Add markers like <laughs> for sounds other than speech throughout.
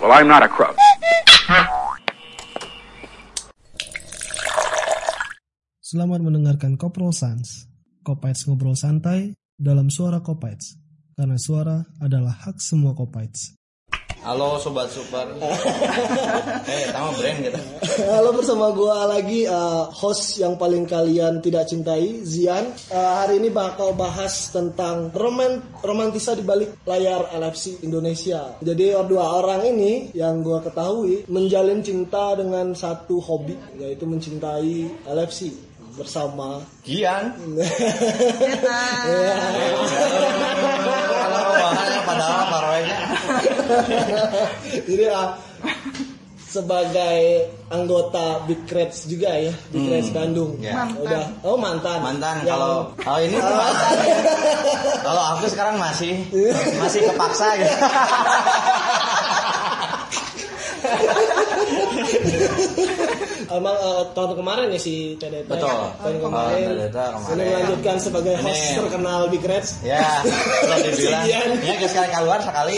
Well, I'm not a crook. Selamat mendengarkan Koprol Sans. Kopites ngobrol santai dalam suara Kopites. Karena suara adalah hak semua Kopites. Halo sobat super. <laughs> eh, sama brand gitu. Halo bersama gua lagi uh, host yang paling kalian tidak cintai, Zian. Uh, hari ini bakal bahas tentang roman romantisa di balik layar LFC Indonesia. Jadi dua orang ini yang gua ketahui menjalin cinta dengan satu hobi yaitu mencintai LFC bersama Gian. Padahal paroynya. Jadi ah, sebagai anggota Big Reds juga ya, Big Reds Bandung. Ya. Udah, oh mantan. Mantan Yang- kalau kalau ini tuh mantan ya. Kalau aku sekarang masih masih kepaksa gitu. <laughs> Emang eh, tahun kemarin ya si TDT. Betul. Tahun Oh, kemarin. TDT kemarin. Ini melanjutkan sebagai host Ini. terkenal Big Reds. Ya, kalau dibilang <laughs> ya ke sekali keluar sekali.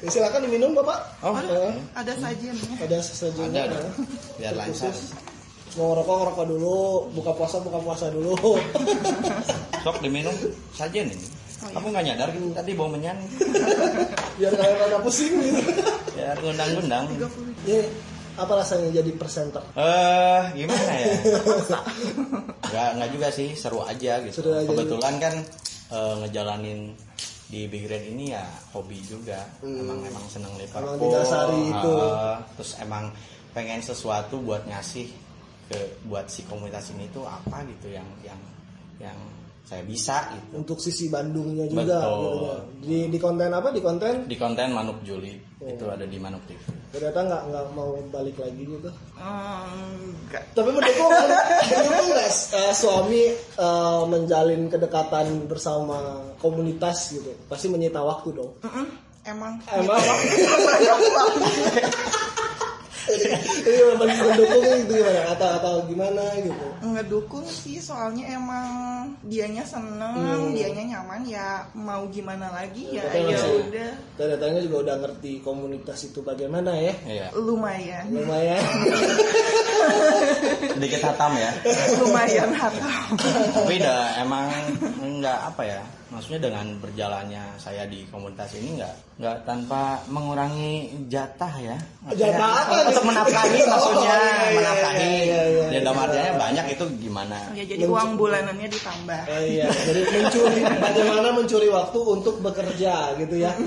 Ya, <laughs> silakan diminum Bapak. Oh, Eh, ada sajian ya. ada sesajen. ada ada. Biar lancar. Mau ngerokok ngerokok dulu, buka puasa buka puasa dulu. <laughs> Sok diminum saja nih. Kamu nggak nyadar gitu tadi bau menyan. Biar kalian rada pusing gitu. Ya gundang-gundang. Ini apa rasanya jadi presenter? Eh, gimana ya? Nggak nggak juga sih, seru aja gitu. Seru aja. Kebetulan kan eh, ngejalanin di Big Red ini ya hobi juga. Emang emang seneng Liverpool. Hmm. Emang didasari itu. Eh, terus emang pengen sesuatu buat ngasih ke buat si komunitas ini tuh apa gitu yang yang yang saya bisa gitu. Untuk sisi Bandungnya juga. Betul. gitu. Di di konten apa? Di konten Di konten Manuk Juli Oh. itu ada di Manuk TV. ternyata nggak nggak mau balik lagi gitu. Enggak. Tapi mendukung <laughs> mendukung nggak eh, suami eh, menjalin kedekatan bersama komunitas gitu? Pasti menyita waktu dong. Mm-mm, Emang. Emang <laughs> <laughs> <laughs> ini men- mendukung itu gimana? Atau atau gimana gitu? ngedukung sih soalnya emang dianya seneng, Hmm. dianya nyaman ya mau gimana lagi ya ya udah Datanya juga udah ngerti komunitas itu bagaimana ya? Iya. lumayan Lumayan. <laughs> Sedikit hatam ya. lumayan hatam. Tapi udah emang nggak apa ya. Maksudnya dengan berjalannya saya di komunitas ini nggak nggak tanpa mengurangi jatah ya. Maksudnya, Jatah apa? Untuk menafkahi <laughs> maksudnya Oh, iya, iya, menafkahi. iya, iya, iya, Ya dalam iya. artinya banyak itu gimana? Ya jadi uang bulanannya ditambah. Eh, iya, jadi mencuri <laughs> bagaimana mencuri waktu untuk bekerja gitu ya. <laughs>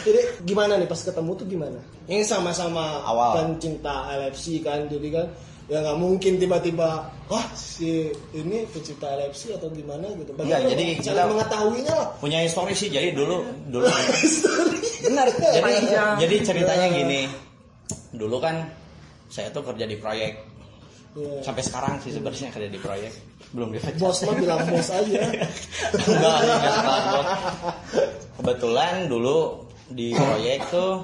jadi gimana nih pas ketemu tuh gimana? Ini sama-sama Awal. kan cinta LFC kan, jadi kan ya nggak mungkin tiba-tiba wah si ini pecinta LFC atau gimana? Gitu. Iya, jadi kita- mengetahuinya lah. Punya histori sih jadi dulu dulu. <laughs> Benar jadi jadi ceritanya gini. Dulu kan saya tuh kerja di proyek. Iya. sampai sekarang sih sebenarnya kerja di proyek. Belum dipecat Bos mah bilang bos aja. <laughs> enggak enggak bos. kebetulan dulu di proyek tuh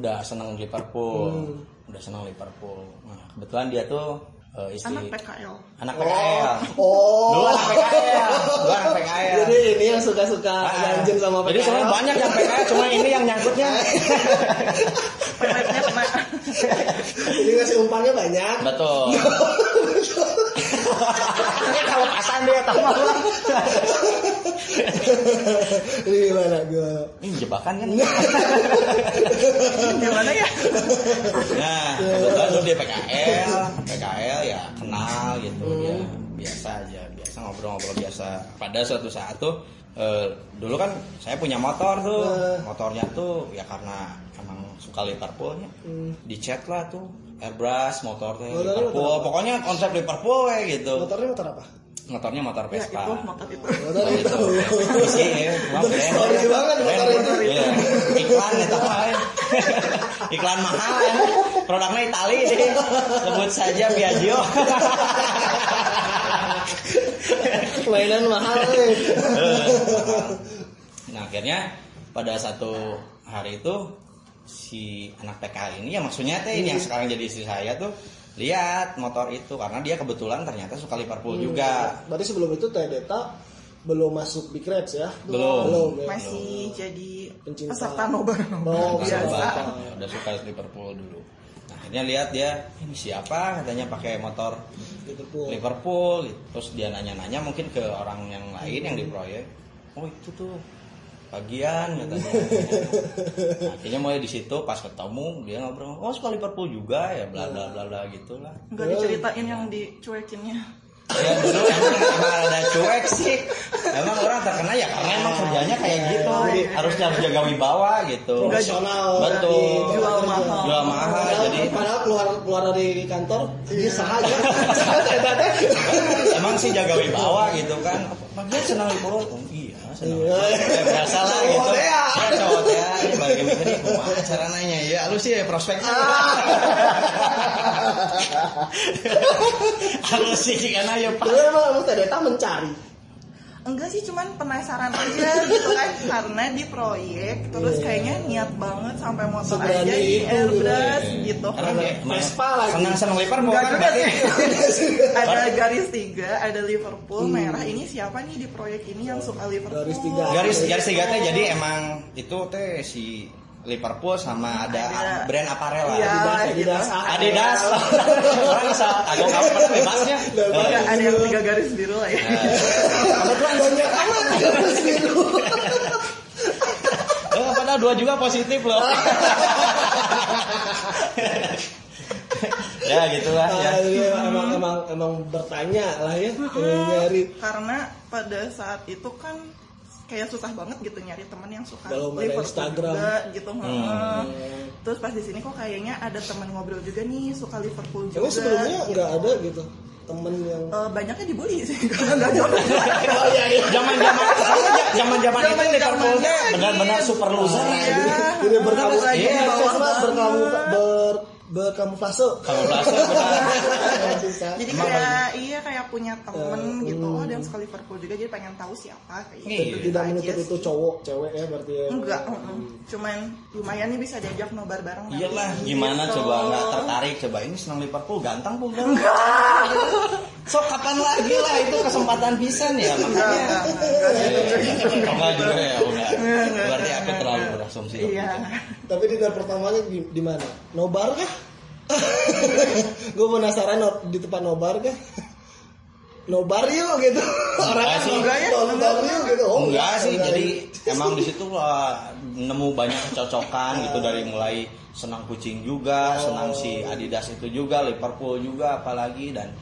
udah seneng Liverpool udah seneng Liverpool nah, kebetulan dia tuh eh, istri Anak PKL. anak PKL Oh. dulu anak PKL dulu anak PKL Jadi ini yang suka-suka Ah, ganjen sama Jadi PKL. sebenarnya banyak yang PKL, cuma ini yang nyangkutnya. Jadi ngasih umpannya banyak. Betul. <laughs> Ini kalau pasan dia tahu malah. Ini gimana gimana? Ini jebakan kan? Gimana ya? Nah, kebetulan dulu dia PKL, PKL ya kenal gitu ya biasa aja, biasa ngobrol-ngobrol biasa. Pada suatu saat tuh eh, dulu kan saya punya motor tuh, Eh. motornya tuh ya karena emang suka Liverpoolnya, Hmm. dicet lah tuh airbrush motor tuh Motornya Liverpool, motor pokoknya konsep Liverpool kayak gitu. Motornya motor apa? Motornya motor Ya Vespa. itu motor itu. Motor Oh, itu. itu. Isi ya, cuma Motor story banget motor itu. Iklan itu apa ya? <laughs> Iklan mahal ya. Produknya Itali deh. Sebut saja Piaggio. <laughs> Mainan mahal nih. nah, akhirnya pada satu hari itu si anak PKL ini ya maksudnya teh ini yang sekarang jadi istri saya tuh lihat motor itu karena dia kebetulan ternyata suka Liverpool juga Berarti sebelum itu Teh Deta belum masuk Big Reds ya? Belum. Belum ya? Masih jadi Pencinta. peserta nobar Oh, biasa. Ya, udah suka Liverpool dulu nah akhirnya lihat dia ini siapa katanya pakai motor Liverpool. Liverpool terus dia nanya-nanya mungkin ke orang yang lain yang di proyek oh itu tuh bagian katanya <laughs> akhirnya mulai di situ pas ketemu dia ngobrol oh suka Liverpool juga ya bla bla bla bla gitulah Nggak diceritain yang dicuekinnya. Ya dulu emang, emang ada cuek sih emang orang terkena ya karena emang kerjanya kayak gitu harusnya harus jaga wibawa gitu Profesional. betul. Jual mahal. jual mahal Padahal, jadi padahal keluar keluar dari kantor dia sahaja. <laughs> emang sih jaga wibawa gitu kan bagian senang oh, iya senang Iya. ya, biasa lah gitu ya. cowok ya ini bagi mikir ini kumaha cara nanya ya lu sih ya prospeknya harus sih karena ya pak. Dulu emang Teh Deta mencari. Enggak sih, cuman penasaran aja gitu kan. <laughs> Karena di proyek, terus kayaknya niat banget sampai motor Seberani aja di airbrush Iya. gitu. Vespa lagi. senang senang Liverpool kan Ada garis tiga, ada Liverpool. Merah Ini siapa nih di proyek ini yang suka Liverpool? Garis tiga. garis garis tiga teh jadi emang itu teh si Liverpool sama ada Ada. brand apparel lah Iya, Adidas, gitu. Adidas. Adidas orang bisa agak agak bebasnya Enggak, ada yang tiga garis biru lah ya Kebetulan banyak amat garis biru. Eh, padahal dua juga positif loh. ya gitulah ya. Emang emang emang bertanya lah ya, nyari. Karena pada saat itu kan kayak susah banget gitu nyari teman yang suka Liverpool Instagram. juga gitu Hmm. heeh. terus pas di sini kok kayaknya ada teman ngobrol juga nih suka Liverpool juga Emang sebelumnya nggak ada gitu temen yang Eh, banyaknya dibully sih kalau <laughs> nggak jodoh oh iya iya Zaman zaman zaman zaman itu Liverpool teh Zaman-zamannya benar-benar gitu. super loser. Iya. Jadi berkamu Lagi Iya, berkamu ber berkamuflase. Kamu berasa benar. jadi Emang kayak iya kayak punya temen Eh, gitu hmm. oh ada yang suka Liverpool juga jadi pengen tahu siapa kayak Iya. gitu Tidak aja menutup itu cowok, cewek ya berarti ya. enggak heeh. cuman lumayan nih bisa diajak nobar bareng nanti. Iyalah, gimana Gitu. coba nggak tertarik coba ini senang Liverpool ganteng pun kan? So kapan lagi lah itu kesempatan pisan ya makanya. Oh, enggak juga ya, enggak. Berarti aku terlalu berasumsi. iya Tapi dinner pertamanya di, di mana? Nobar kah? <laughs> Gue penasaran no- di tempat nobar kah? Nobar yuk gitu. Orang kan sih. Enggak ya? nonton yuk gitu. Oh, enggak sih, enggak. jadi emang di situ uh, nemu banyak kecocokan gitu dari mulai senang kucing juga, senang si Adidas itu juga, Liverpool juga apalagi dan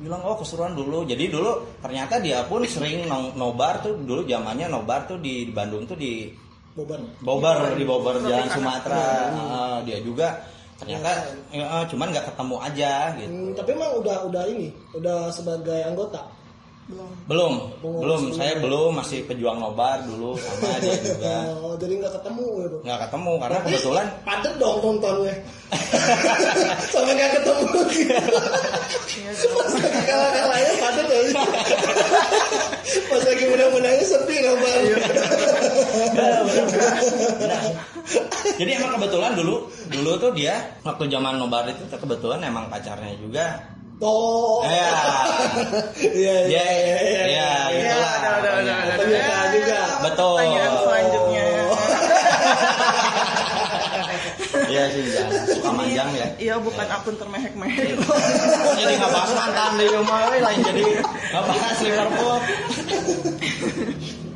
bilang oh keseruan dulu. Jadi dulu ternyata dia pun sering nobar tuh dulu zamannya nobar tuh di, di Bandung tuh di Boban. Bogor di Bogor Jalan Tropicana. Sumatera. Ah, dia juga ternyata eh, cuman nggak ketemu aja gitu. Hmm, tapi emang udah udah ini, udah sebagai anggota. Belum Belum, belum. dulu. Saya belum masih pejuang nobar dulu sama <laughs> dia juga. Oh, jadi nggak ketemu gitu. nggak ketemu karena kebetulan Padet dong nontonnya. <laughs> Sampai nggak ketemu iya dong. Kalau kalahnya padet ya. <laughs> Pas lagi menang-menangnya sepi nobar. jadi emang kebetulan dulu dulu tuh dia waktu zaman nobar itu kebetulan emang pacarnya juga Oh. ya Iya ya iya iya. ya Iya, gitulah udah, udah, udah, udah, Ternyata udah. juga. Betul. Pertanyaan selanjutnya. <laughs> Iya sih jangan suka manjang ya Iya, bukan akun termehek-mehek. jadi nggak bahas mantan rumah we, lain jadi nggak bahas Liverpool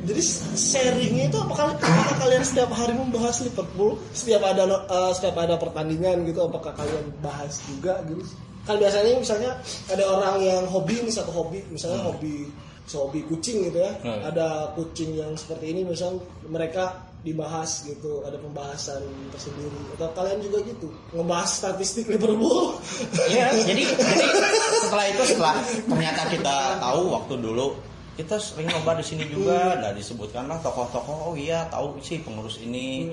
Jadi sharingnya itu apakah, apakah kalian setiap hari membahas Liverpool? Setiap ada eh, setiap ada pertandingan gitu, apakah kalian bahas juga gitu? Kan biasanya misalnya ada orang yang hobi nih satu hobi, misalnya hobi so hobi kucing gitu ya. Hmm. Ada kucing yang seperti ini, misalnya mereka dibahas gitu, ada pembahasan tersendiri. Atau kalian juga gitu, ngebahas statistik Liverpool? <laughs> Iya, jadi jadi setelah itu setelah ternyata kita tahu waktu dulu kita sering nobar di sini juga, dan disebutkanlah tokoh-tokoh. Oh iya, tahu sih pengurus ini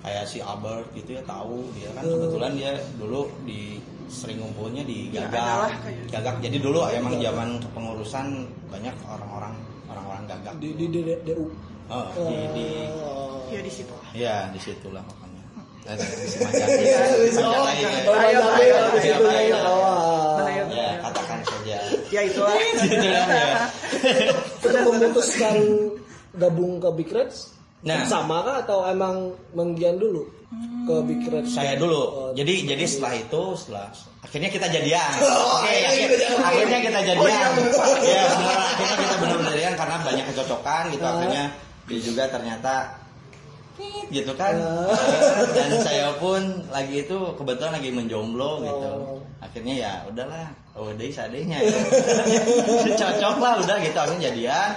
kayak si Albert gitu ya tahu dia kan kebetulan dia dulu di sering ngumpulnya di Ya, Gagak. kayak- Gagak. Jadi dulu emang zaman kepengurusan banyak orang-orang orang-orang Gagak. di di, di, DU. Oh, di, di Oh. Ya di situ. ya makanya. Di. Iya, ya. Di situ bahaya. ya. Wah. Bahaya. Ya, katakan saja. ya itulah <laughs> Gitu kan, ya. <laughs> Untuk memutuskan gabung ke Big Reds Nah. sama kah atau emang menggian dulu ke Big Reds? saya Oh, dulu jadi jadi setelah itu setelah akhirnya kita jadian Oh, oke akhirnya akhir- kita jadian. akhirnya kita Oh, jadian iya, lupa. ya benar akhirnya kita benar-benar jadian karena banyak kecocokan gitu Ah. akhirnya dia juga ternyata gitu kan Ah. dan saya pun lagi itu kebetulan lagi menjomblo gitu Oh. akhirnya ya udahlah oh deh sadenya <laughs> cocok lah udah gitu akhirnya jadian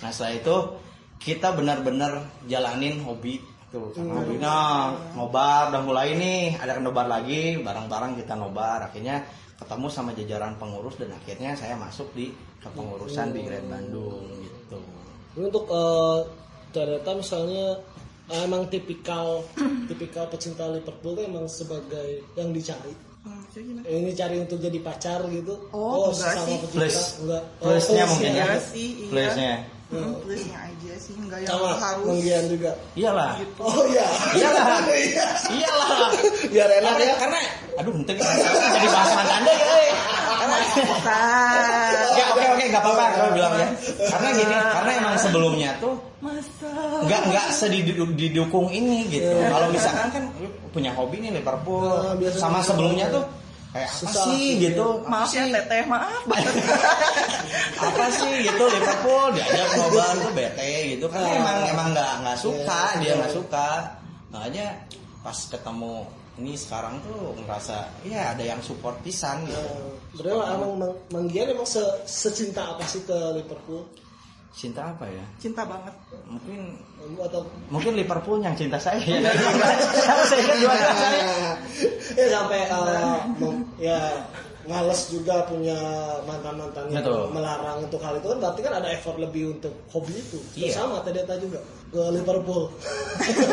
nah setelah itu kita benar-benar jalanin hobi tuh Hmm. sama hobi nah nobar udah mulai nih ada nobar lagi barang-barang kita nobar akhirnya ketemu sama jajaran pengurus dan akhirnya saya masuk di kepengurusan Big Red Bandung gitu Ini untuk eh, ternyata misalnya eh, emang tipikal <clears throat> tipikal pecinta Liverpool tuh emang sebagai yang dicari. Hmm, jadi gimana? Ini cari untuk jadi pacar gitu. Oh, enggak sesama sih. pecinta, Plus. enggak. Oh, plusnya plus mungkin ya Iya iya. plusnya Hmm, aja sih nggak yang Sama harus menggian juga. iyalah Oh iya. Iyalah. <laughs> Iya. iyalah Biar enak ya. karena aduh nanti jadi bahas anda ya. Ya oke oke nggak apa-apa kalau bilang ya. Karena gini, karena emang sebelumnya tuh masa nggak nggak sedidukung didukung ini gitu. Kalau misalkan kan punya hobi nih Liverpool, Nah, sama gitu. sebelumnya tuh kayak apa Susah sih sih, gitu? maaf ya teteh maaf banget <laughs> apa sih gitu Liverpool diajak nobar tuh bete gitu kan Ah. emang emang nggak nggak suka Iya, dia iya. nggak suka makanya pas ketemu ini sekarang tuh ngerasa ya ada yang support pisan gitu Sebenarnya emang Mang- Manggian emang se secinta apa sih ke Liverpool? Cinta apa ya? Cinta banget. Mungkin Atau mungkin Liverpool yang cinta saya. <laughs> Ya Karena saya kan dua-dua saya? Ya sampai eh, mem- ya males juga punya mantan mantan yang Betul. melarang untuk hal itu kan berarti kan ada effort lebih untuk hobi itu. Iya. sama Tedeta juga ke Liverpool.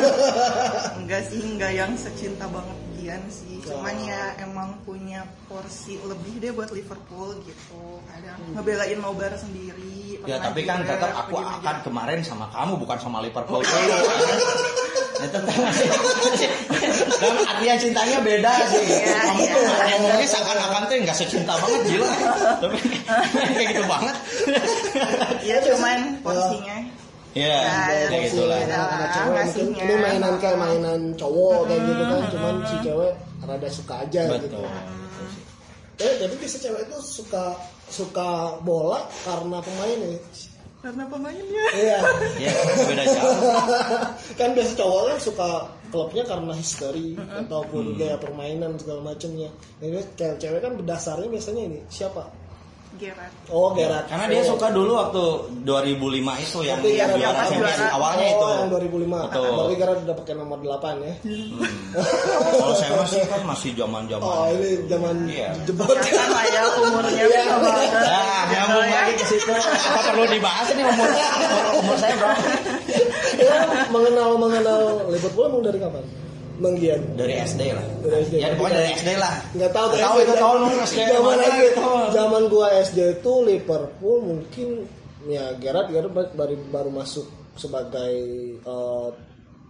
<laughs> Enggak sih enggak yang secinta banget Gian sih. Oh. cuman ya emang punya porsi lebih deh buat Liverpool gitu. Ada ngebelain nobar sendiri ya tapi kan tetap aku akan kemarin sama kamu bukan sama Liverpool. Dulu ya tetap masih dalam artian cintanya beda sih. Iya, kamu iya. tuh ngomongnya seakan-akan tuh nggak secinta banget gila tapi kayak gitu banget. Iya cuman porsinya. Ya Ya, kayak gitulah. iya. anak cewek mungkin. ini mainan kayak mainan cowok kayak gitu kan. Cuman si cewek rada suka aja gitu. Betul eh jadi bisa cewek itu suka suka bola karena pemainnya karena pemainnya iya. <laughs> Ya beda jauh. <laughs> Kan biasa cowok kan suka klubnya karena history ataupun gaya permainan segala macamnya. Ini cewek-cewek kan berdasarnya biasanya ini siapa? Gerard Oh Gerard. karena dia suka dulu waktu 2005 itu yang Tapi juara pas Champions awalnya oh, itu yang 2005. Betul. Berarti Gerard udah pakai nomor 8 ya. kalau saya masih kan masih zaman zaman Oh, ini zaman Iya. jebot. kan lah ya umurnya Iya. beda banget Nah, gitu nyambung ya. lagi ke situ. Apa perlu dibahas ini umurnya? Umur, umur saya berapa? ya, mengenal mengenal Liverpool emang dari kapan? Bang Gian. Dari SD lah. Dari SD. Ya pokoknya dari SD lah. Nggak tahu Tahu itu tahun SD. Zaman SD, zaman gua SD itu Liverpool mungkin ya Gerard Gerard baru baru, masuk sebagai eh,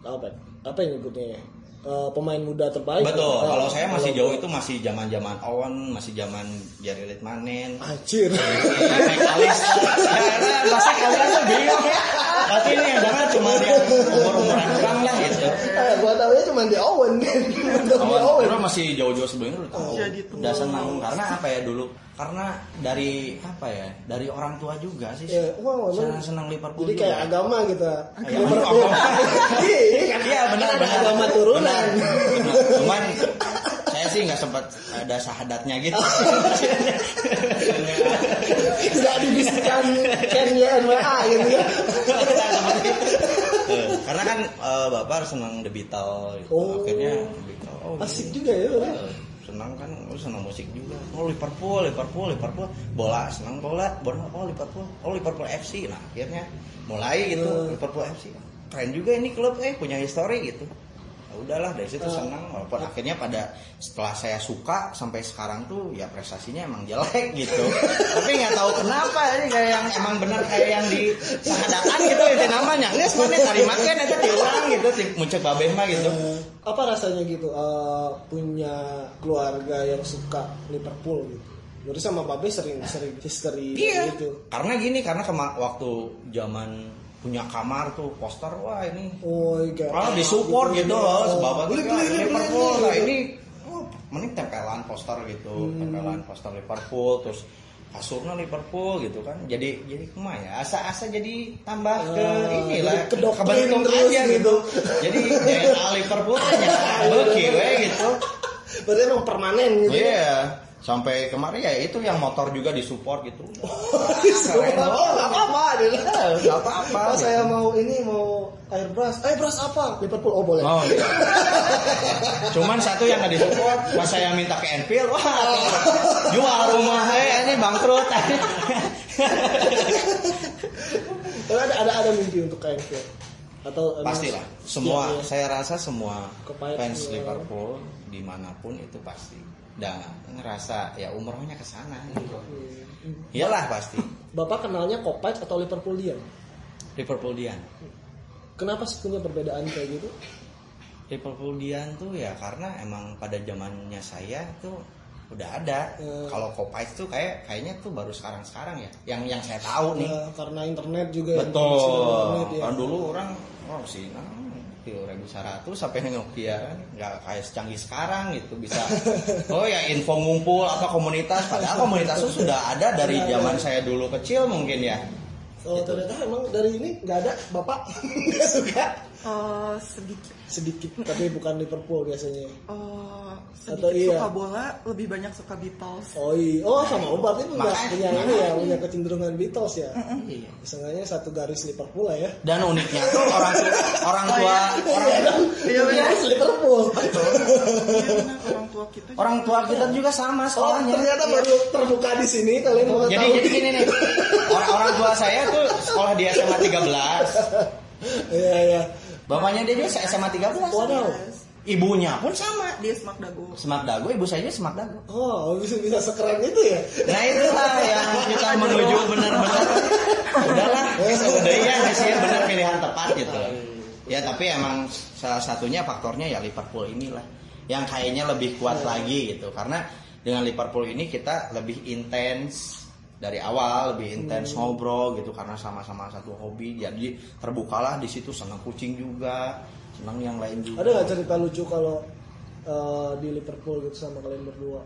apa ya? apa yang nyebutnya ya? Eh, pemain muda terbaik. Betul. Eh, Kalau saya masih kalau jauh itu masih zaman-zaman Owen, masih zaman Jari Litmanen. Anjir. Mekalis. Ya, karena pasti kalian tuh bingung ya. Pasti ini yang dengar cuma yang umur-umuran orang lah gitu. Eh, gua tahunya cuma di Owen. Owen. dulu masih jauh-jauh sebelumnya udah tahu. Jadi tuh. Udah senang karena apa ya dulu? Karena dari apa ya? Dari orang tua juga sih. Ya, wow, senang senang Liverpool Jadi juga. kayak agama gitu. Ya, Liverpool. agama. <laughs> Iya, kan? Iya benar benar. agama turunan. Benar. Cuman saya sih nggak sempat ada sahadatnya gitu. <laughs> Tidak dibisikkan Kenya NWA gitu ya. Karena kan eh, bapak senang The Beatles, gitu. Oh. akhirnya The Beatles. Oh, Asik juga ya. Senang kan, lu senang musik juga. Oh Liverpool, Liverpool, Liverpool, bola senang bola, bola oh Liverpool, oh Liverpool FC. Nah akhirnya mulai gitu Hmm. Liverpool FC. Keren juga ini klub eh punya histori gitu. Ya udahlah dari situ senang walaupun akhirnya pada setelah saya suka sampai sekarang tuh ya prestasinya emang jelek gitu <laughs> tapi nggak tahu kenapa ini kayak yang emang benar kayak yang di sahadakan gitu itu namanya nggak semuanya tari makan itu diulang gitu muncul babeh mah gitu apa rasanya gitu eh, punya keluarga yang suka Liverpool gitu Jadi sama Babe sering sering history Iya. gitu. Karena gini, karena kema- waktu zaman punya kamar tuh poster wah ini Oh, iya. kalau disupport gitu loh, sebab Liverpool. Nah gitu. ini oh, mending tempelan poster gitu, tempelan poster Liverpool terus kasurnya Liverpool gitu kan. Jadi jadi kumah ya, asa-asa jadi tambah ke Ah, inilah kedoktrin kebentuk terus aja gitu. gitu. jadi DNA Liverpool aja <laughs> we gitu. Berarti emang permanen gitu. Iya. Sampai kemarin ya itu yang motor juga disupport gitu. <laughs> Oh, nggak apa-apa. Enggak apa-apa. Oh, saya mau ini mau airbrush. Airbrush apa? Liverpool. Oh, boleh. Oh, iya. <laughs> Cuman satu yang nggak disupport, pas saya minta ke Enfield, wah, <laughs> jual rumah, eh ini bangkrut. Tapi ada ada ada mimpi untuk KNP atau emang Pastilah, semua, Iya, iya. saya rasa semua fans. Liverpool di mana pun itu pasti. Dan ngerasa ya umrohnya ke sana. gitu. Iyalah pasti. Bapak kenalnya Kopite atau Liverpoolian? Liverpoolian. Kenapa sih punya perbedaan kayak gitu? Liverpoolian tuh ya karena emang pada zamannya saya tuh udah ada. Hmm. Kalau Kopais tuh kayak kayaknya tuh baru sekarang-sekarang ya. Yang yang saya tahu nih. Ya, karena internet juga ya, Betul. internet, ya. Kan dulu orang oh sih nah, ribu seratus sampai Nokia kan nggak kayak secanggih sekarang gitu bisa <laughs> oh ya info ngumpul apa komunitas padahal komunitas itu sudah ada dari Iya, zaman iya. saya dulu kecil mungkin ya Oh, ternyata emang dari ini nggak ada bapak <laughs> nggak suka Oh, sedikit. sedikit tapi bukan Liverpool biasanya. Oh, Atau sedikit iya. suka bola, lebih banyak suka Beatles. Oh iya, oh sama oh, berarti punya punya ini ya punya kecenderungan Beatles ya. Iya. Misalnya satu garis Liverpool lah ya. dan uniknya tuh orang tua orang tua orang Iya. Garis Liverpool. Iya benar, orang tua kita. orang tua kita juga sama Oh, sekolahnya ternyata baru terbuka di sini kalian mau jadi tahu. jadi gini nih orang orang tua saya tuh sekolah di SMA 13 Iya iya. Bapaknya dia juga SMA 13 Waduh. ibunya pun sama Dia semak dago. Semak Dago, ibu saya juga Semak Dago. Oh, bisa bisa sekeren itu ya. Nah itulah yang kita menuju benar-benar. Udahlah, udah iya sih benar pilihan tepat gitu. Ya tapi emang salah satunya faktornya ya Liverpool inilah yang kayaknya lebih kuat lagi gitu karena dengan Liverpool ini kita lebih intens dari awal lebih intens ngobrol gitu karena sama-sama satu hobi jadi terbukalah di situ senang kucing juga senang yang lain juga Ada nggak cerita lucu kalau eh, di Liverpool gitu sama kalian berdua?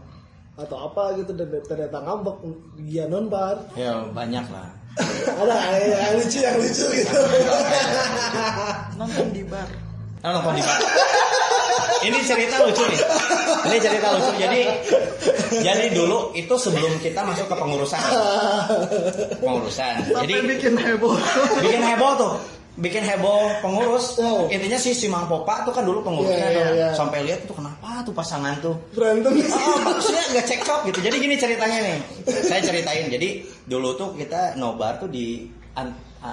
Atau apa gitu dan ternyata ngambek dia non bar. ya banyak lah <laughs> Ada yang, lucu yang lucu gitu. <laughs> Nonton di bar. Nonton di bar. <laughs> Ini cerita lucu nih. Ini cerita lucu. Jadi jadi dulu itu sebelum kita masuk ke pengurusan. Pengurusan. Jadi Sampai bikin heboh. bikin heboh tuh. Bikin heboh pengurus. Oh. Intinya si si Mang Popa tuh kan dulu pengurusnya iya, tuh. iya. Sampai lihat tuh kenapa tuh pasangan tuh. Berantem. Oh, maksudnya nggak cekcok gitu. Jadi gini ceritanya nih. Saya ceritain. Jadi dulu tuh kita nobar tuh di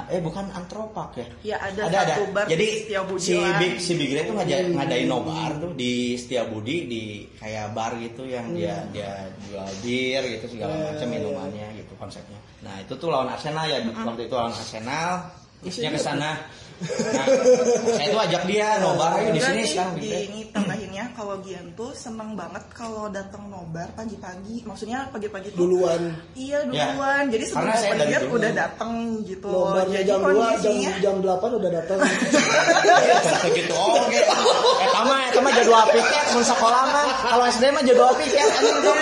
eh bukan antropak ya. Ya, ada satu bar Jadi si. Big si Big Red tuh ngajak, ngadain nobar tuh di Setiabudi di kayak bar gitu yang dia dia jual bir gitu segala Hmm. Ya, macam ya, ya. minumannya gitu konsepnya. Nah, itu tuh lawan Arsenal ya waktu itu lawan Arsenal. Isinya ke sana. Nah, saya tuh ajak dia nobar ayo di sini sekarang di ini tambahinnya kalau Gian tuh seneng banget kalau datang nobar pagi-pagi. Maksudnya pagi-pagi tuh Duluan. Iya Ya. duluan. Jadi sebelum dulu. udah datang gitu. Nobarnya Jadi jam 2, jam jam 8 udah datang. <laughs> gitu oh oke eh sama eh sama jadwal piket mun sekolah mah kalau SD mah jadwal piket anjing tuh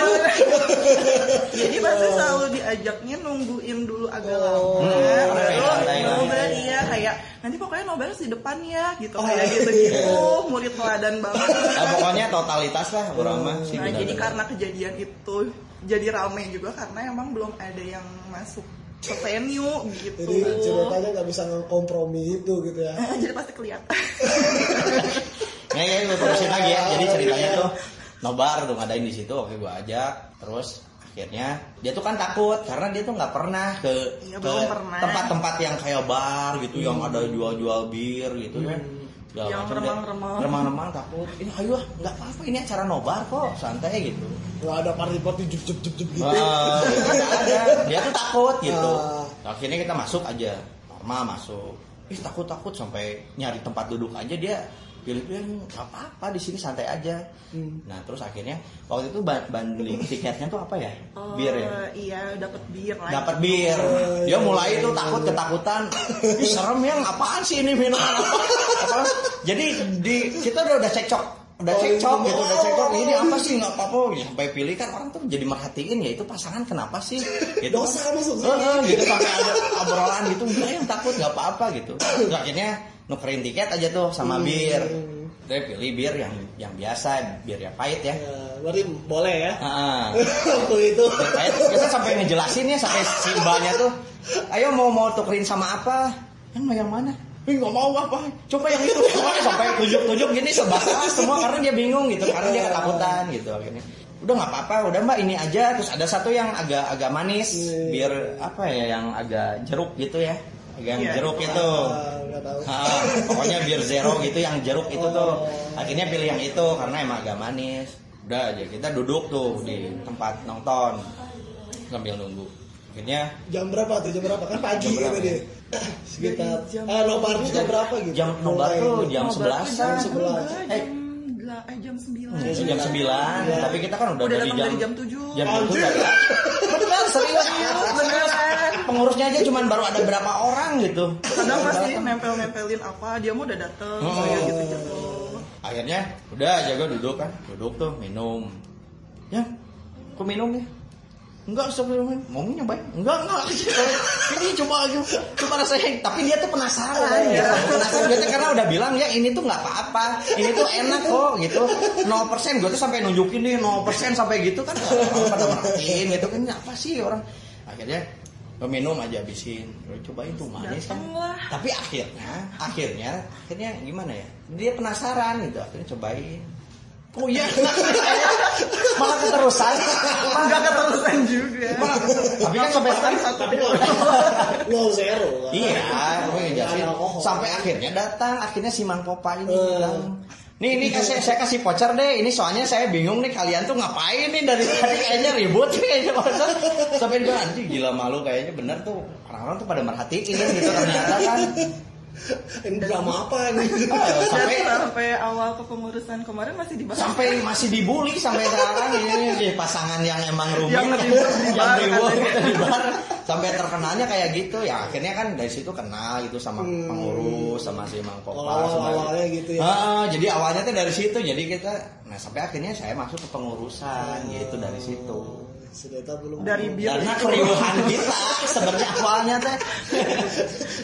Jadi pasti selalu diajaknya nungguin dulu agak Oh. lama. Hmm, Baru nobar iya kayak nanti pokoknya nobar harus di depan ya gitu Oh, kayak iya. gitu-gitu. Murid teladan banget. Nah, pokoknya totalitas lah orang mah sih Nah jadi karena kejadian itu jadi rame juga karena emang belum ada yang masuk ke venue gitu. Jadi ceritanya nggak bisa ngekompromi itu gitu ya. jadi pasti kelihatan. <laughs> Nah ya gue terusin lagi ya. Jadi ceritanya tuh nobar tuh ngadain di situ oke gue ajak terus akhirnya dia tuh kan takut karena dia tuh nggak pernah ke Iya, ke tempat-tempat yang kayak bar gitu yang ada jual-jual bir gitu kan Segala Yang macam dia- remang-remang. remang-remang takut ini ayo ah, nggak apa-apa ini acara nobar kok santai gitu Nggak ada party-party jup jup jup jup gitu. Nggak ada. Dia tuh takut gitu. Ah. Akhirnya kita masuk aja. Normal masuk. Ih takut-takut sampai nyari tempat duduk aja dia pilih-pilih nggak apa-apa di sini santai aja. Hmm. Nah terus akhirnya waktu itu bundling tiketnya tuh apa ya? Bir ya. Oh, Iya, dapat bir. Dapat bir. Dia mulai itu takut ketakutan. Ih serem yang apaan sih ini minum? <laughs> Jadi di kita udah udah cekcok udah Oh, cekcok iya. gitu udah cekcok ini apa sih nggak apa-apa Ya, sampai pilih kan orang tuh jadi merhatiin ya itu pasangan kenapa sih gitu Dosa masuk sini. Heeh, gitu sampai ada obrolan gitu enggak yang takut nggak apa-apa gitu akhirnya nukerin tiket aja tuh sama bir dia pilih bir yang yang biasa bir yang pahit ya Ya, berarti boleh ya. <laughs> Waktu itu. Kayak kita sampai ngejelasin ya sampai si mbaknya tuh, ayo mau mau tukerin sama apa? Yang mau yang mana? Ih nggak mau apa? Coba yang itu. sampai tunjuk-tunjuk gini sebahas semua karena dia bingung gitu, karena dia ketakutan gitu akhirnya. Udah nggak apa-apa, udah mbak ini aja. Terus ada satu yang agak agak manis, biar apa ya yang agak jeruk gitu ya, yang Iya. jeruk itu. Tahu. Ah, pokoknya bir zero gitu yang jeruk itu tuh. Akhirnya pilih yang itu karena emang agak manis. Udah aja kita duduk tuh di tempat nonton sambil nunggu. Akhirnya Jam berapa tuh? Jam berapa? Kan pagi Jam berapa gitu ya? dia. Sekitar jam- eh nobarnya jam berapa gitu? jam nobar tuh jam Oh, 11 jam sebelas. 11. Eh. Eh jam 9. jam, jam 9 Iya. tapi kita kan udah, Udah dari jam dari jam 7. jam Anjir. itu udah <laughs> bener serius. Pengurusnya aja cuman baru ada berapa orang gitu. Kadang masih nempel-nempelin apa, dia mau udah dateng Oh. kayak gitu-gitu. akhirnya udah jaga duduk kan. Duduk tuh minum. Ya kok minum ya? Enggak sebelumnya mau nyobain enggak enggak. <laughs> Ini coba aja coba rasain tapi dia tuh penasaran. Ya penasaran. Dia tuh karena udah bilang ya ini tuh nggak apa-apa. Ini tuh enak kok gitu. 0% gue tuh sampai nunjukin nih 0% sampai gitu kan. Pada merhatiin gitu kan apa sih orang? Akhirnya minum aja habisin. Gue cobain tuh manis kan. Tapi akhirnya akhirnya akhirnya gimana ya? Dia penasaran gitu akhirnya cobain. Oh iya. <laughs> Malah keterusan. Enggak keterusan juga. tapi kan sampai sekarang Tapi nol <laughs> zero. iya ngejelasin alkohol. sampai akhirnya datang akhirnya si Mang Popa ini Eh. bilang Nih, ini kasih, saya kasih voucher deh. Ini soalnya saya bingung nih kalian tuh ngapain nih dari tadi kayaknya ribut nih kayaknya voucher. Sampai gue anjing gila malu kayaknya bener tuh orang-orang tuh pada merhatiin gitu ternyata kan. Ini drama apa nih? <laughs> Oh, sampai Dan sampai awal kepengurusan kemarin masih dibahas. sampai masih dibully sampai sekarang ini pasangan yang emang rumit Yang <laughs> yang bar, ribut katanya. gitu di bar sampai terkenalnya kayak gitu ya akhirnya kan dari situ kenal gitu sama Hmm. pengurus sama si Mang sama- awalnya gitu ya. Heeh, jadi awalnya tuh dari situ jadi kita nah sampai akhirnya saya masuk ke pengurusan gitu dari situ Sedeta belum Dari bir karena keriuhan kita sebenarnya awalnya teh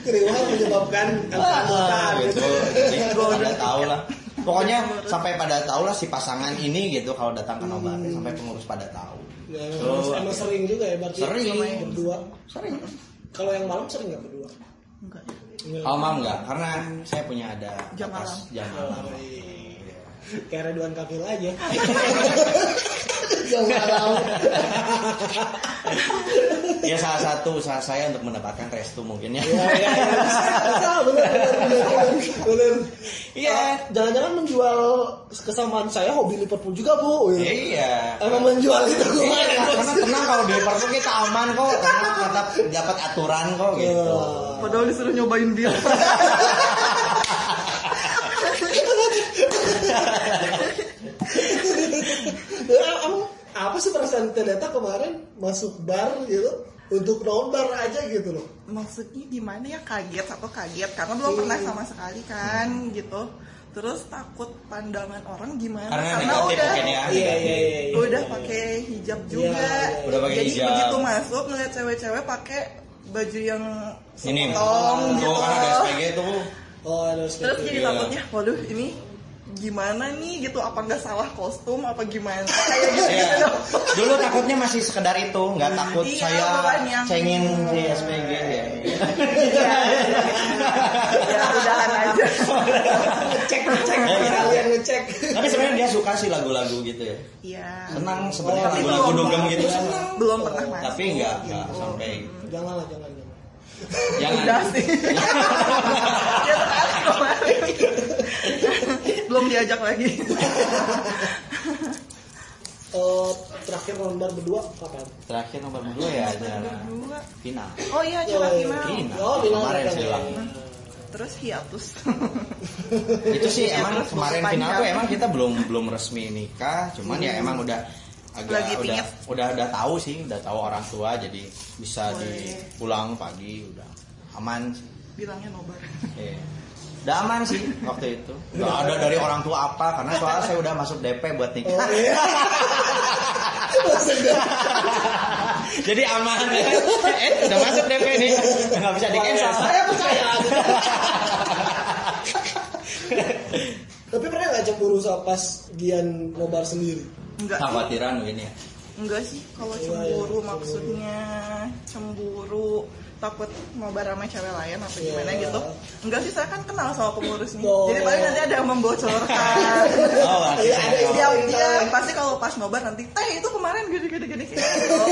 keriuhan menyebabkan Ah, gitu. Jadi tahu lah. <laughs> Pokoknya sampai pada tahu lah si pasangan ini gitu kalau datang ke nobar sampai pengurus pada tahu. Ya, So, emang, emang sering juga ya berarti Sering. berdua. Sering. Kalau yang malam sering nggak berdua? Enggak. Oh maaf enggak, karena saya punya ada Jam malam. Jam malam. Oh, iya. Iya. Kayak Ridwan Kamil aja. Malam. <laughs> Ya salah satu usaha saya untuk mendapatkan restu mungkin ya. Ya, ya, ya. Bener, bener, bener. Iya. Ah, Jangan-jangan menjual kesamaan saya hobi Liverpool juga bu. Iya. Emang menjual itu gue. Iya, karena tenang kalau di Liverpool kita aman kok, karena tetap dapat aturan kok gitu. Padahal disuruh nyobain bir. <laughs> Ya, emang apa sih perasaan Tedeta kemarin masuk bar gitu untuk nobar aja gitu loh. Maksudnya gimana ya kaget atau kaget karena belum pernah sama sekali kan gitu. Terus takut pandangan orang gimana Karena karena udah ya. Iya iya iya. iya. udah pakai hijab juga. Iya, iya. Udah pakai Jadi hijab. begitu masuk ngeliat cewek-cewek pakai baju yang Ini, sepotong gitu. tuh kan ada SPG tuh. Oh ada Terus jadi Iya. takutnya, waduh ini gimana nih gitu apa nggak salah kostum apa gimana <laughs> kayak gitu Iya. gitu dong. Dulu takutnya masih sekedar itu, nggak takut Iya, saya yang- cengin si SPG ya. ya <laughs> udahan aja Ngecek ngecek Oh, iya. kalian ngecek. Tapi sebenarnya dia suka sih lagu-lagu gitu ya. Iya. Senang sebenarnya Oh, lagu-lagu dugem gitu. Belum pernah masuk. Tapi nggak nggak sampai. Jangan lah, jangan. jangan. Jangan. Udah sih. <laughs> ya kemarin. Belum diajak lagi. <laughs> Eh, terakhir nomor berdua kapan? Terakhir nomor dua ya acara final. Oh iya, coba Oh, iya. final. Final. Oh, final Kemarin sih. Bang. Terus hiatus. <laughs> itu sih emang kemarin final tuh emang kita belum belum resmi nikah cuman ya emang udah agak Lagi udah udah udah tahu sih udah tahu orang tua jadi bisa Boleh. dipulang pagi udah aman Bilangnya nobar. Iya. Udah aman sih waktu itu. Nggak ada dari orang tua apa karena soalnya saya udah masuk DP buat nikah. Oh iya. <laughs> Jadi aman ya. Eh udah masuk DP nih. Nggak bisa di cancel. Saya percaya. <laughs> Tapi pernah nggak cemburu sama pas Gian nobar sendiri? Enggak khawatiran mungkin ya. Enggak sih. Kalau cemburu iya, maksudnya. Cemburu takut mau sama cewek lain atau Iya. gimana gitu. Enggak sih, saya kan kenal sama pengurusnya. Oh. Jadi paling nanti ada yang membocorkan. oh Iya, iya, tahu. dia, iya. dia pasti kalau pas nobar nanti, eh itu kemarin gini gini gini gini. Oh,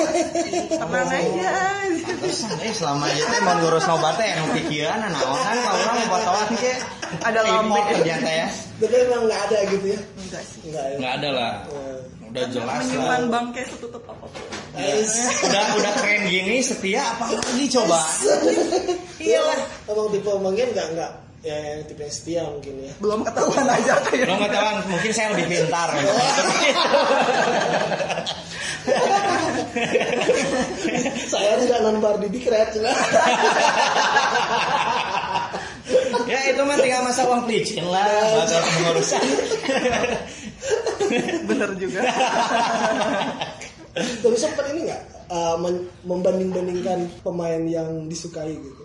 tenang aja. Eh selama itu teh mau ngurus nobatnya yang pikiran naon kan kalau orang mau fotoan ke Ada lambe. ternyata ya Tapi emang nggak ada gitu ya? Enggak sih. Nggak ya? nggak ada lah Eh, udah jelas Menyimpan lah bangke setutup apa pun. Udah udah keren gini setia apa lagi coba <laughs> Iyalah. Emang tipe mungkin nggak nggak ya yang tipe setia mungkin ya. Belum ketahuan aja kayak. nggak tahu mungkin saya lebih pintar <laughs> Saya tidak nonbar di dikret. <laughs> ya itu mah tinggal masa uang pelicin lah bakal pengurusan Bener juga. Tapi sempat ini nggak uh, membanding-bandingkan pemain yang disukai gitu?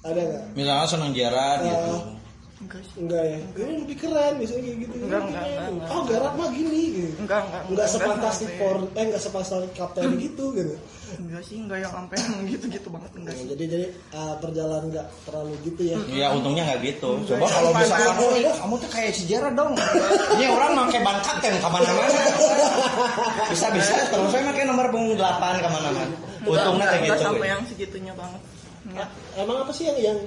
Ada nggak? misalnya senang jarak gitu Enggak sih. Enggak ya. Ini lebih keren misalnya kayak gitu. Enggak, enggak, enggak, enggak. Oh, Garat mah gini gitu. Enggak, enggak. Enggak sepantas di sampai- for eh enggak sepantas kapten <laughs> gitu gitu. Enggak sih, enggak yang sampai yang gitu-gitu banget enggak Nah, sih. jadi jadi uh, perjalanan enggak terlalu gitu ya. Ya untungnya nggak gitu. Enggak, Coba kalau misalkan, oh iya, kamu tuh kayak sejarah dong. <laughs> Ini orang pakai ban kapten ke mana-mana. Bisa bisa. Terus saya pakai nomor punggung 8 ke mana-mana. Untungnya kayak enggak gitu. sampai yang segitunya banget. Ah, Emang apa sih yang yang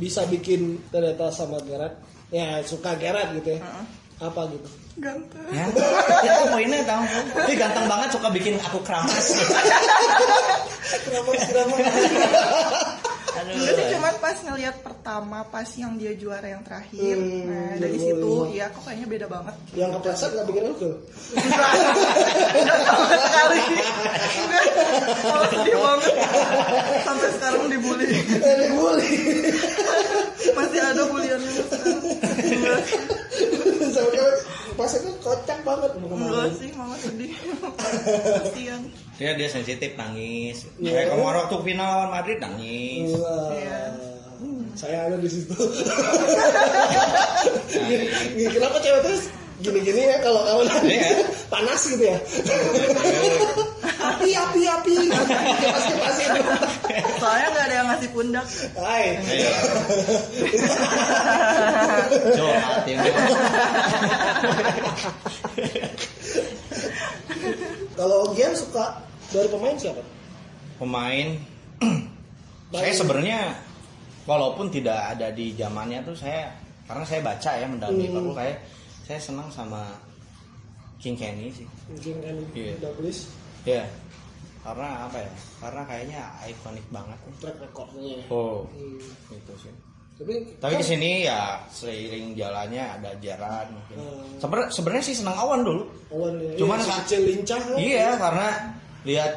bisa bikin ternyata sama Gerard? Ya suka Gerard gitu ya. Heeh. Apa gitu? Ganteng. Ya, itu <laughs> poinnya tahu. Dia ganteng banget suka bikin aku keramas. <laughs> Keramas keramas. <laughs> Aduh. Enggak sih cuma pas ngelihat pertama pas yang dia juara yang terakhir. Hmm, nah, dari 2005. situ ya kok kayaknya beda banget. yang kepleset nggak bikin lu sama sekali. Malah sedih banget. Sampai sekarang dibully. Eh, dibully. Masih ada sekarang. Pas itu kocak banget mau Enggak sih, malah sedih. <laughs> Kasihan. Dia dia sensitif nangis. Iya. Kayak kemarin waktu final lawan Madrid nangis. Wah, Iya. Saya ada di situ. <laughs> Kenapa cewek terus gini-gini ya kalau kamu nangis Iya. <laughs> panas gitu ya? <laughs> api api api. Kipas kipasin. Soalnya nggak ada yang ngasih pundak. Hai. Iya. <laughs> Coba Kalau Gian suka dari pemain siapa? pemain <clears throat> saya sebenarnya walaupun tidak ada di zamannya tuh saya karena saya baca ya mendalami Hmm. Kayak saya senang sama King Kenny sih Mungkin kan Iya. Douglas ya karena apa ya karena kayaknya ikonik banget track recordnya. oh Hmm. itu sih Tapi tapi ke sini ya seiring jalannya ada Gerard mungkin Hmm. Sebenarnya sebenarnya sih senang Awan dulu Awan ya. Cuman Iya, si kan- kecil lincah kan? iya karena lihat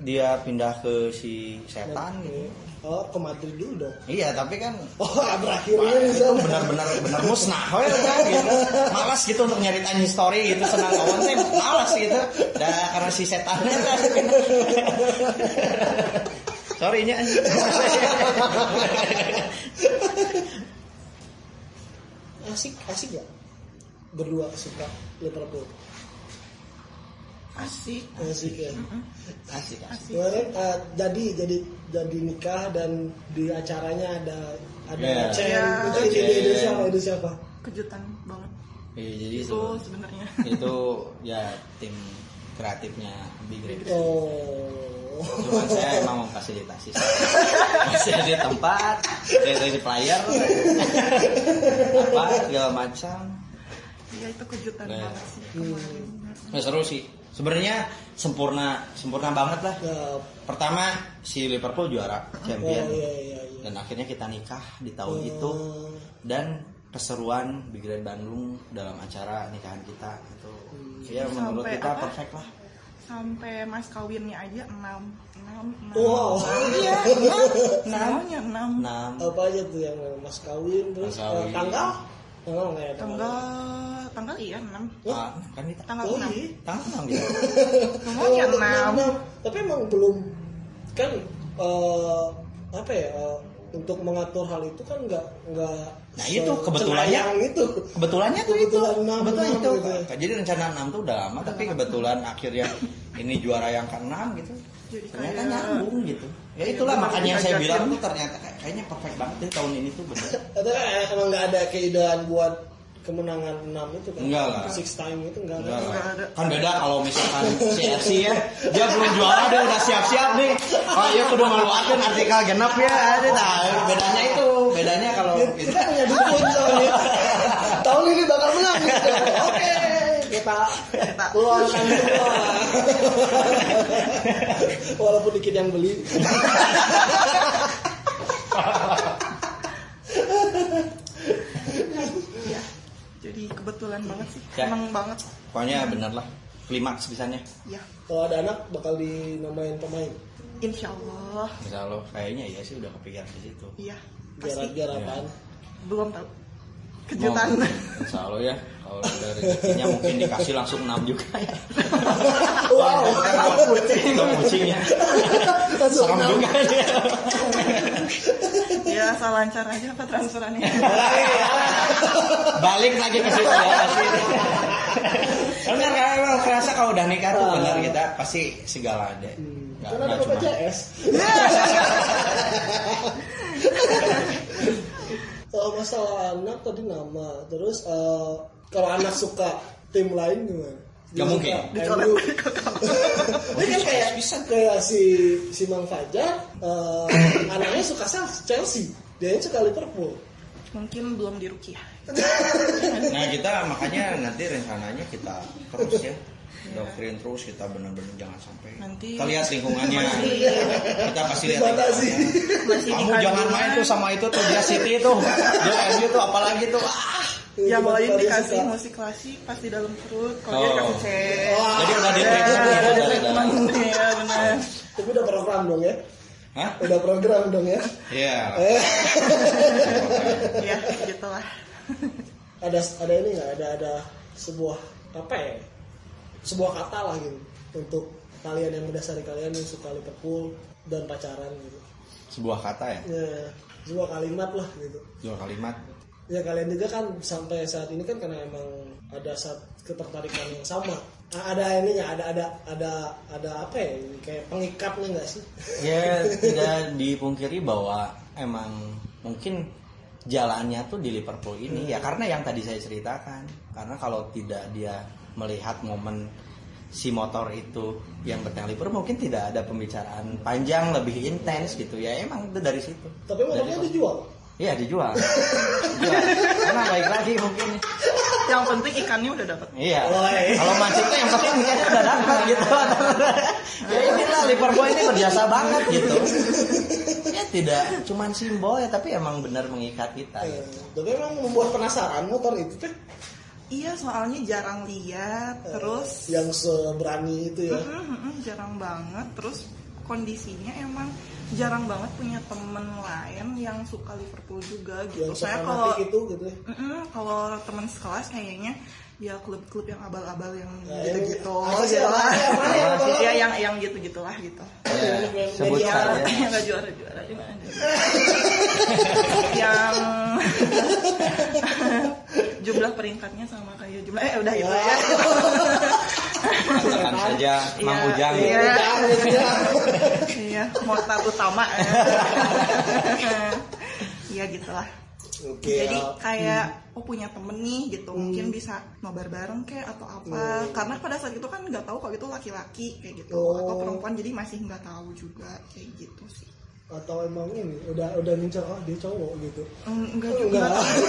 dia pindah ke si setan gitu Oh, ke Madrid dulu dong. Iya, tapi kan Oh, berakhirnya di itu sana. benar-benar benar musnah we, kan, gitu. Malas gitu untuk nyeritain history gitu senang kawan teh malas gitu. Dah karena si setannya kan. Sorry nya. Asik, asik gak? Berdua suka Liverpool. Asik. Asik ya. Asik asik. Kemarin eh, jadi jadi jadi nikah dan di acaranya ada ada Iya. Chen. Iya. Itu ide, ide, ide siapa? Ide siapa? Kejutan banget. Iya, jadi itu itu sebenarnya <laughs> itu ya tim kreatifnya Big Red. Oh. Cuman saya emang memfasilitasi Masih di tempat Dari player Apa segala macam ya itu kejutan Nah. banget sih kemarin Nah, seru sih Sebenarnya sempurna Sempurna banget lah Ya, Pertama si Liverpool juara oh Champion iya iya iya. Dan akhirnya kita nikah di tahun Oh. itu Dan keseruan Big Red Bandung dalam acara nikahan kita itu ya menurut Sampai kita apa? perfect lah sampai mas kawinnya aja enam enam enam Wow. iya <laughs> semuanya enam enam Apa aja tuh yang mas kawin terus Mas kawin. eh, tanggal? Tanggal nggak ya? tanggal tanggal iya enam Ah, kan kita tanggal Oh, enam iya. tanggal enam gitu semuanya Oh, enam enam. Tapi emang belum kan eh, apa ya eh, untuk mengatur hal itu kan nggak nggak Nah, itu kebetulannya. itu. kebetulannya tuh itu Kebetulan enam, kebetulan enam itu gitu ya. jadi rencana enam tuh udah lama tapi kebetulan akhirnya ini juara yang keenam gitu Jadi ternyata kayak- nyambung gitu ya itulah benar makanya saya bilang tuh ternyata kayak- kayaknya perfect banget deh tahun ini tuh bener <laughs> Atau eh, emang nggak ada keindahan buat kemenangan enam itu kan? Enggak lah. Six time itu enggak ada. Enggak kan beda kalau misalkan CFC ya dia belum juara dia udah siap-siap nih oh iya kudu ngeluarin artikel genap ya ada tahu bedanya itu bedanya kalau Kita punya dukun soalnya. Tahun ini bakal menang gitu. <laughs> Oke, kita Kita. keluarkan semua. <laughs> Walaupun dikit yang beli. Ya jadi kebetulan banget sih. Ya. emang banget. Pokoknya bener lah. Klimaks bisanya. Ya. Kalau ada anak bakal dinamain pemain. insya Allah. Insya Allah. Kayaknya ya sih udah kepikiran di situ. Iya Biar biar apaan? belum tahu. Kejutan. Mau- Insya Allah ya <laughs> kalau ada rezekinya mungkin dikasih langsung 6 juga ya. <laughs> Wow. Untuk kucingnya. Langsung serem enam. juga ya ya asal lancar aja apa transferannya? <laughs> Balik lagi ke situ ya pasti. Benar kan emang kerasa kalau udah nikah tuh benar kita pasti segala ada. Nggak- Kan ada nggak cuma- BPJS. <laughs> Kalau masalah anak tadi nama, terus eh, kalau anak suka tim lain gimana? Gak Dia mungkin. kamu. <laughs> Ini kan kayak kayak si si Mang Fajar, eh, anaknya suka Chelsea, dia suka Liverpool. mungkin belum di Rukiah <laughs> nah kita makanya nanti rencananya kita terus ya doktrin terus kita benar-benar jangan sampai Nanti- kita lihat lingkungannya Masih- kita pasti lihat Dibatasi. kamu di jangan main tuh sama itu tuh dia City tuh dia MU tuh apalagi tuh ah. yang Tiba-tiba lain dia dikasih suka. musik klasik pas di dalam perut kalau Oh. dia dikasih cek Wah. jadi udah di ya, treatment gitu ya benar Tapi udah program dong ya, Hah? udah program dong ya. Iya. Eh, ya gitulah ada ada ini nggak? Ada ada sebuah apa ya? Sebuah kata lah gitu untuk kalian yang mendasari kalian yang suka Liverpool dan pacaran gitu. Sebuah kata ya, Ya, sebuah kalimat lah gitu. dua kalimat. Ya kalian juga kan sampai saat ini kan karena emang ada saat ketertarikan yang sama. Ada ini nggak? Ada ada ada ada apa ya? Ini Kayak pengikatnya nggak sih? Ya <laughs> tidak dipungkiri bahwa emang mungkin jalannya tuh di Liverpool ini ya karena yang tadi saya ceritakan karena kalau tidak dia melihat momen si motor itu yang bertengah Liverpool mungkin tidak ada pembicaraan panjang lebih intens gitu ya emang itu dari situ Tapi motornya Dari- dijual. Iya dijual. dijual. Karena baik lagi mungkin. yang penting ikannya udah dapat Iya. Kalau mancingnya yang penting ikannya udah dapat gitu. ya inilah Liverpool ini berjasa banget gitu. Ya tidak cuman simbol ya tapi emang benar mengikat kita. Gitu. Tapi emang membuat penasaran motor itu teh iya soalnya jarang lihat terus yang seberani itu ya. Mm, mm, mm, jarang banget terus kondisinya emang jarang banget punya temen lain yang suka Liverpool juga gitu Yang saya kalau itu gitu ya. Kalau teman sekelas kayaknya ya klub-klub yang abal-abal yang Nah, gitu-gitu gitu lah sih? ya yang yang gitu-gitulah gitu Ya, sebut Media. saja. yang nggak juara-juara juga <laughs> yang <laughs> jumlah peringkatnya sama kayak jumlah eh udah itu ya Katakan saja Mang Iya, Ujang. iya. gitu. Udah, gitu ya. iya mortal utama iya gitulah Oke. Jadi ah, kayak oh punya temen nih gitu, mungkin bisa nobar bareng kayak atau apa. Karena pada saat itu kan nggak tahu kalau itu laki-laki kayak gitu Oh. atau perempuan, jadi masih nggak tahu juga kayak gitu sih. Atau emang ini udah udah ngincar oh dia cowok gitu. Mm, Enggak juga.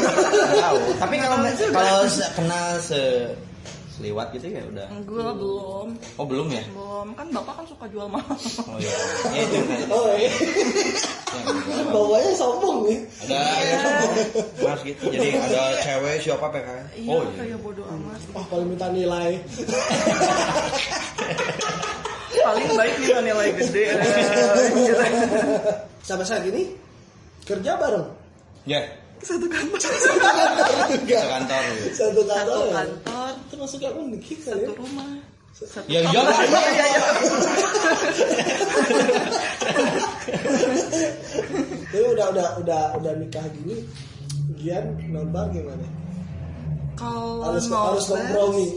<laughs> Tahu tapi kalau kalau kenal se seliwat gitu ya udah Gue belum, oh belum ya belum kan bapak kan suka jual mahal. oh iya ya itu kan Oh iya. Ya. <laughs> Bawanya sombong nih. ada mas gitu jadi ada cewek siapa PK Iya, oh iya kayak bodoh amat. Oh paling minta nilai. <laughs> Paling baik nih nilai gede. <laughs> Sampai saat ini kerja bareng. ya Satu kantor. ke kantor. Satu kantor. Satu ya? kantor, Termasuk yang unik kali satu rumah. Satu ya iyalah Iya, iya, iya. Jadi udah udah udah udah nikah gini, Gian nobar gimana? Kalau Harus- nobar harus kompromi.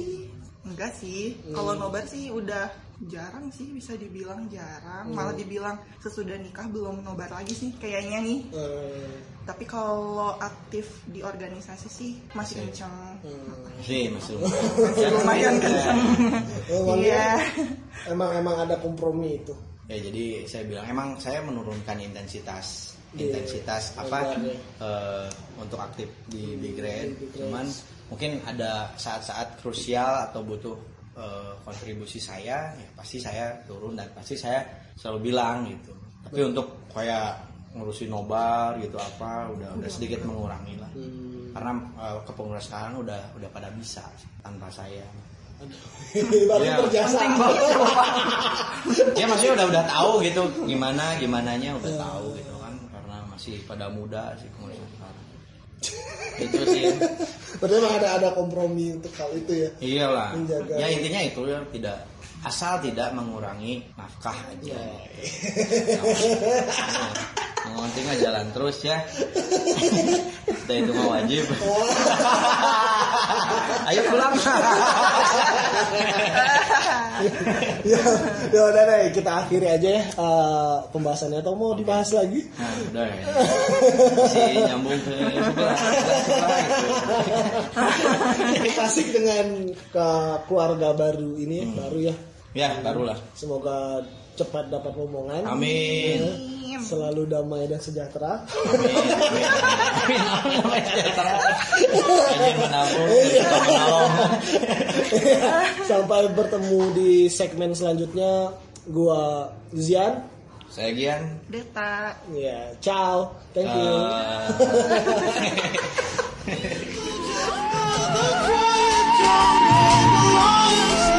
enggak sih. Kalau nobar sih udah jarang sih bisa dibilang jarang. Malah dibilang sesudah nikah belum nobar lagi sih kayaknya nih. Eh, Tapi kalau aktif di organisasi sih masih kenceng. sih masih Masih lumayan kenceng. oh, Iya. Emang emang ada kompromi itu. ya jadi saya bilang emang saya menurunkan intensitas Iya. intensitas apa Oke. eh, untuk aktif di Big Red Big Red. cuman mungkin ada saat-saat krusial atau butuh eh, kontribusi saya ya pasti saya turun dan pasti saya selalu bilang gitu. Tapi untuk kayak ngurusin nobar gitu apa udah udah sedikit mengurangi lah. Hmm. karena eh, kepengurusan sekarang udah udah pada bisa tanpa saya. Baru <laughs> Iya. berjasa. ya maksudnya udah udah tahu gitu gimana gimananya udah tahu gitu kan. Karena masih pada muda sih kemudian itu sih. Berarti emang ada ada kompromi untuk hal itu ya. iyalah. Menjaga. ya intinya itu ya tidak asal tidak mengurangi nafkah aja. Yang penting jalan terus ya. <laughs> Itu mah wajib <laughs> ayo pulang <laughs> ya, ya udah deh kita akhiri aja ya eh, pembahasannya atau mau dibahas lagi? nah udah ya masih nyambung ke sebelah gitu. Dengan ke keluarga baru ini ya, baru ya. ya barulah Semoga cepat dapat omongan. amin Selalu damai dan sejahtera. Amin, amin, amin, amin, amin, menabung. Sampai bertemu di segmen selanjutnya. Gua Zian. Saya Gian. Deta. Ya, ciao. Thank you. Eh, <laughs>